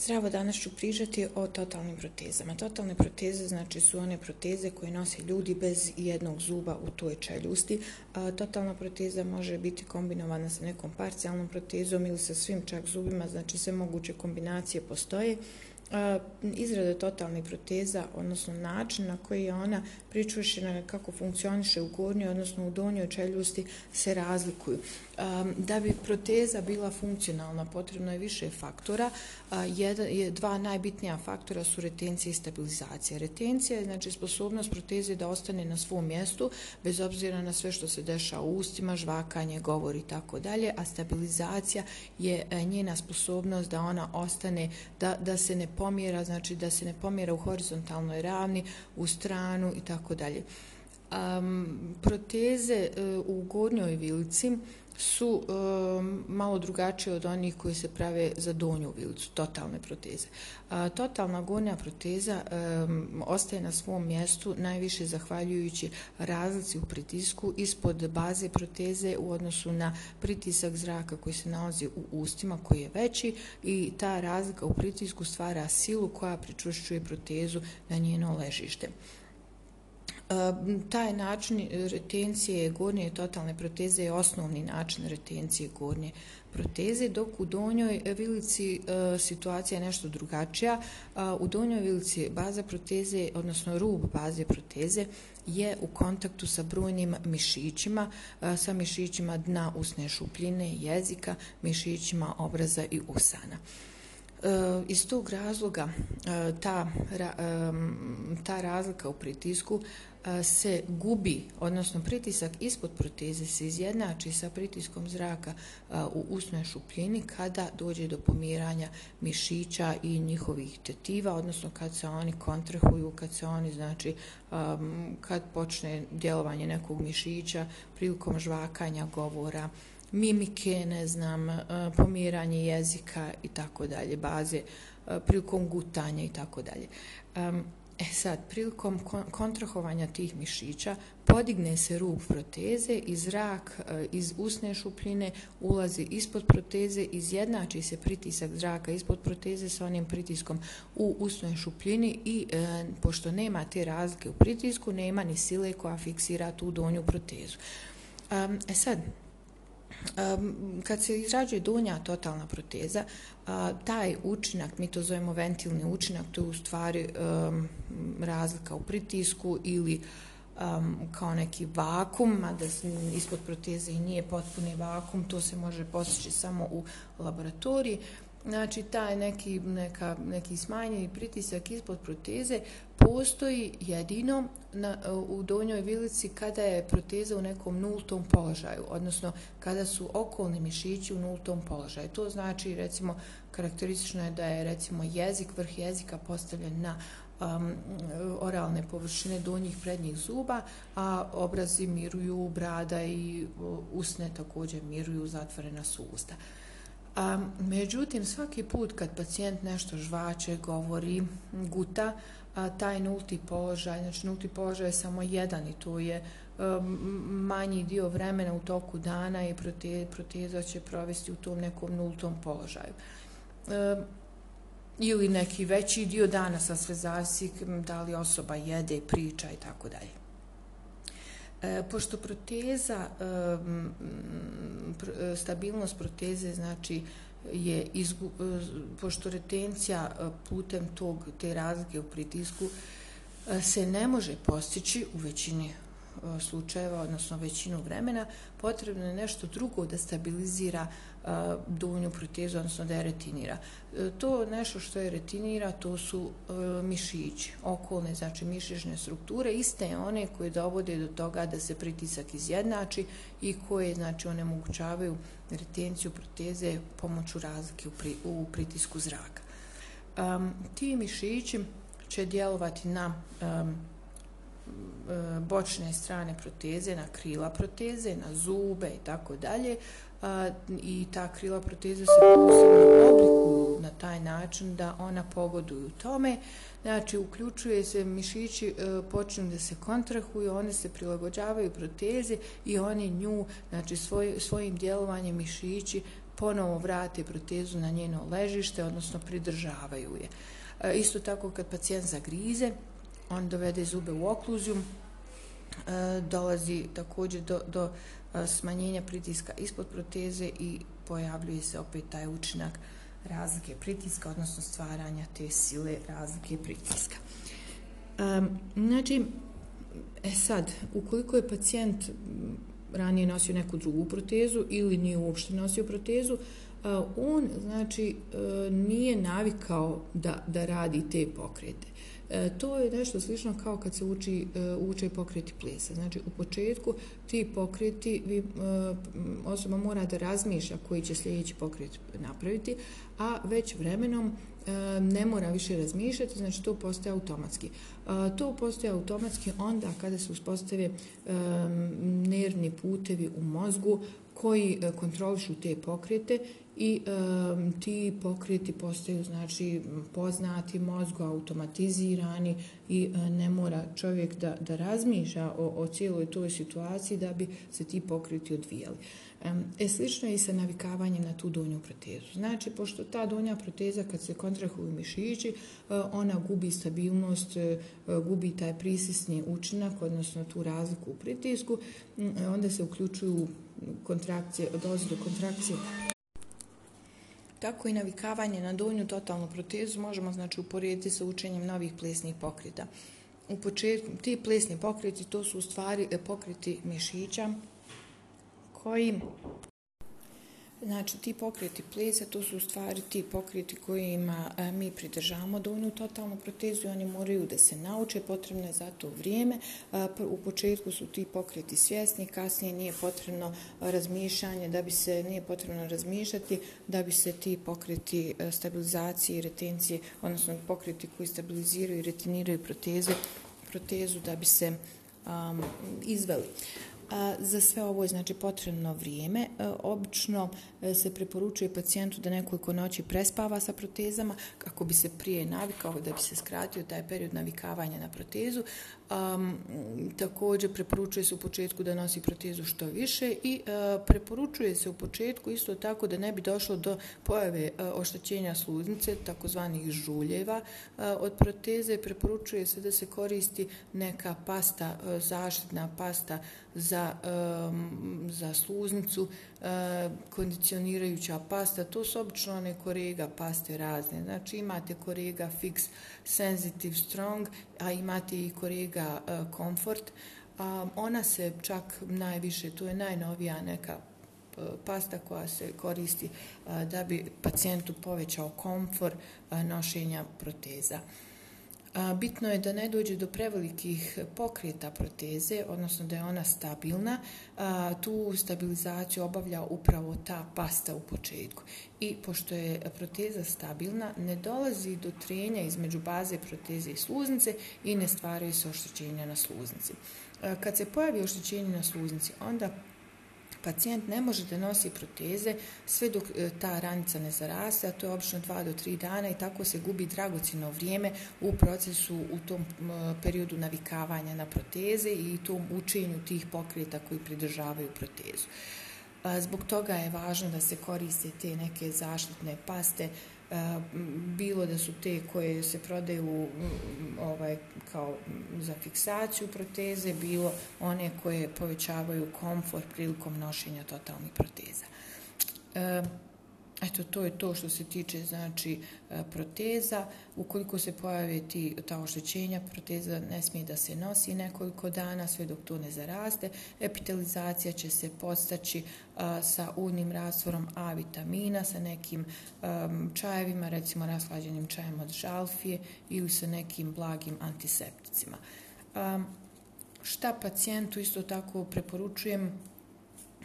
Zdravo, danas ću pričati o totalnim protezama. Totalne proteze znači su one proteze koje nose ljudi bez jednog zuba u toj čeljusti. Totalna proteza može biti kombinovana sa nekom parcijalnom protezom ili sa svim čak zubima, znači sve moguće kombinacije postoje izrada totalnih proteza, odnosno način na koji je ona pričušena kako funkcioniše u gornjoj, odnosno u donjoj čeljusti, se razlikuju. Da bi proteza bila funkcionalna, potrebno je više faktora. Jedan, je, dva najbitnija faktora su retencija i stabilizacija. Retencija je znači, sposobnost proteze da ostane na svom mjestu, bez obzira na sve što se deša u ustima, žvakanje, govor i tako dalje, a stabilizacija je e, njena sposobnost da ona ostane, da, da se ne pomjera, znači da se ne pomjera u horizontalnoj ravni, u stranu i tako dalje. Um, proteze uh, u gornjoj vilici su e, malo drugačije od onih koji se prave za donju vilicu, totalne proteze. A, totalna gornja proteza e, ostaje na svom mjestu najviše zahvaljujući razlici u pritisku ispod baze proteze u odnosu na pritisak zraka koji se nalazi u ustima koji je veći i ta razlika u pritisku stvara silu koja pričušćuje protezu na njeno ležište. E, taj način retencije gornje totalne proteze je osnovni način retencije gornje proteze, dok u donjoj vilici e, situacija je nešto drugačija. E, u donjoj vilici baza proteze, odnosno rub baze proteze, je u kontaktu sa brojnim mišićima, sa mišićima dna usne šupljine, jezika, mišićima obraza i usana. E, iz tog razloga e, ta, e, ta razlika u pritisku se gubi, odnosno pritisak ispod proteze se izjednači sa pritiskom zraka u usnoj šupljini kada dođe do pomiranja mišića i njihovih tetiva, odnosno kad se oni kontrahuju, kad se oni, znači, kad počne djelovanje nekog mišića prilikom žvakanja govora, mimike, ne znam, pomiranje jezika i tako dalje, baze prilikom gutanja i tako dalje. E sad, prilikom kontrahovanja tih mišića podigne se rub proteze i zrak e, iz usne šupljine ulazi ispod proteze, izjednači se pritisak zraka ispod proteze sa onim pritiskom u usnoj šupljini i e, pošto nema te razlike u pritisku, nema ni sile koja fiksira tu donju protezu. E sad, kad se izrađuje donja totalna proteza, taj učinak, mi to zovemo ventilni učinak, to je u stvari razlika u pritisku ili um, kao neki vakum, a da ispod proteze i nije potpuni vakum, to se može postići samo u laboratoriji. Znači, taj neki, neka, neki smanjeni pritisak ispod proteze postoji jedino na, u donjoj vilici kada je proteza u nekom nultom položaju, odnosno kada su okolni mišići u nultom položaju. To znači, recimo, karakteristično je da je, recimo, jezik, vrh jezika postavljen na um, oralne površine donjih prednjih zuba, a obrazi miruju, brada i uh, usne također miruju, zatvorena su usta. A, međutim, svaki put kad pacijent nešto žvače, govori, guta, a, taj nulti položaj, znači nulti položaj je samo jedan i to je a, manji dio vremena u toku dana i prote, proteza će provesti u tom nekom nultom položaju. A, ili neki veći dio dana sa sve zavisi da li osoba jede, priča i tako dalje. E, pošto proteza, e, e, stabilnost proteze znači je izgu, e, pošto retencija e, putem tog te razlike u pritisku e, se ne može postići u većini E, slučajeva, odnosno većinu vremena, potrebno je nešto drugo da stabilizira e, donju protezu, odnosno da je retinira. E, to nešto što je retinira, to su e, mišići, okolne, znači mišićne strukture, iste one koje dovode do toga da se pritisak izjednači i koje, znači, onemogućavaju retenciju proteze pomoću razlike u pritisku zraka. Ti mišići će djelovati na um, E, bočne strane proteze, na krila proteze, na zube i tako dalje. I ta krila proteze se posebno oblikuju na taj način da ona pogoduju tome. Znači, uključuje se mišići, e, počinju da se kontrahuju, one se prilagođavaju proteze i oni nju, znači svoj, svojim djelovanjem mišići ponovo vrate protezu na njeno ležište, odnosno pridržavaju je. E, isto tako kad pacijent zagrize, on dovede zube u okluziju, e, dolazi također do, do e, smanjenja pritiska ispod proteze i pojavljuje se opet taj učinak razlike pritiska, odnosno stvaranja te sile razlike pritiska. Um, znači, e sad, ukoliko je pacijent ranije nosio neku drugu protezu ili nije uopšte nosio protezu, uh, on znači uh, nije navikao da, da radi te pokrete. E, to je nešto slično kao kad se uči, e, uče pokreti plesa. Znači, u početku ti pokreti, vi, e, osoba mora da razmišlja koji će sljedeći pokret napraviti, a već vremenom e, ne mora više razmišljati, znači to postaje automatski. E, to postaje automatski onda kada se uspostave e, nervni putevi u mozgu koji e, kontrolišu te pokrete i e, ti pokreti postaju znači poznati mozgu, automatizirani i e, ne mora čovjek da, da razmišlja o, o cijeloj toj situaciji da bi se ti pokreti odvijali. E, slično je i sa navikavanjem na tu donju protezu. Znači, pošto ta donja proteza kad se kontrahuju mišići, e, ona gubi stabilnost, e, gubi taj prisisni učinak, odnosno tu razliku u pritisku, e, onda se uključuju kontrakcije, dolazi do kontrakcije Tako i navikavanje na donju totalnu protezu možemo znači uporediti sa učenjem novih plesnih pokreta. U početku ti plesni pokreti to su u stvari e, pokreti mišića koji Znači, ti pokreti plesa, to su u stvari ti pokreti kojima a, e, mi pridržavamo donju totalnu protezu i oni moraju da se nauče, potrebno je za to vrijeme. E, a, u početku su ti pokreti svjesni, kasnije nije potrebno razmišljanje, da bi se nije potrebno razmišljati, da bi se ti pokreti e, stabilizacije i retencije, odnosno pokreti koji stabiliziraju i retiniraju proteze, protezu da bi se um, izveli. A, za sve ovo je znači potrebno vrijeme. Obično e, se preporučuje pacijentu da nekoliko noći prespava sa protezama kako bi se prije navikao da bi se skratio taj period navikavanja na protezu. Um, također preporučuje se u početku da nosi protezu što više i uh, preporučuje se u početku isto tako da ne bi došlo do pojave uh, oštećenja sluznice, takozvanih žuljeva uh, od proteze. Preporučuje se da se koristi neka pasta, uh, zaštitna pasta za, um, za sluznicu, uh, kondicionirajuća pasta. To su obično one korega paste razne. Znači imate korega fix, sensitive, strong, a imate i korega Omega e, komfort, ona se čak najviše, to je najnovija neka e, pasta koja se koristi e, da bi pacijentu povećao komfor nošenja proteza. Bitno je da ne dođe do prevelikih pokreta proteze, odnosno da je ona stabilna. Tu stabilizaciju obavlja upravo ta pasta u početku. I pošto je proteza stabilna, ne dolazi do trenja između baze proteze i sluznice i ne stvaraju se oštećenja na sluznici. Kad se pojavi oštećenje na sluznici, onda pacijent ne može da nosi proteze sve dok e, ta ranica ne zaraste, a to je obično 2 do 3 dana i tako se gubi dragocino vrijeme u procesu u tom periodu navikavanja na proteze i tom učenju tih pokreta koji pridržavaju protezu. Zbog toga je važno da se koriste te neke zaštitne paste, Eh, bilo da su te koje se prodaju mm, ovaj kao mm, za fiksaciju proteze, bilo one koje povećavaju komfort prilikom nošenja totalnih proteza. Eh, Eto, to je to što se tiče znači, e, proteza. Ukoliko se pojave ti, ta oštećenja, proteza ne smije da se nosi nekoliko dana, sve dok to ne zaraste. Epitalizacija će se postaći a, e, sa unim rastvorom A vitamina, sa nekim a, čajevima, recimo raslađenim čajem od žalfije ili sa nekim blagim antisepticima. A, šta pacijentu isto tako preporučujem,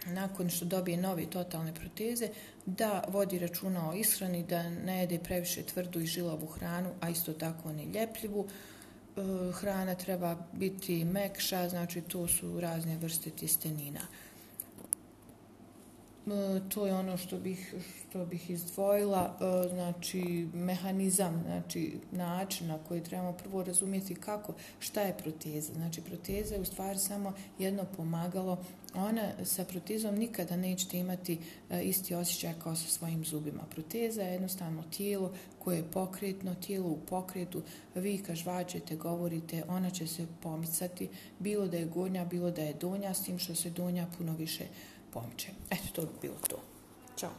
nakon što dobije nove totalne proteze, da vodi računa o ishrani, da ne jede previše tvrdu i žilavu hranu, a isto tako ne ljepljivu. E, hrana treba biti mekša, znači to su razne vrste tistenina. E, to je ono što bih, što bih izdvojila, e, znači mehanizam, znači način na koji trebamo prvo razumjeti kako, šta je proteza. Znači proteza je u stvari samo jedno pomagalo. Ona sa protezom nikada nećete imati e, isti osjećaj kao sa svojim zubima. Proteza je jednostavno tijelo koje je pokretno, tijelo u pokretu. Vi kažvačete, govorite, ona će se pomicati, bilo da je gornja, bilo da je donja, s tim što se donja puno više pomiče. Eto, to bi bilo to. Ćao.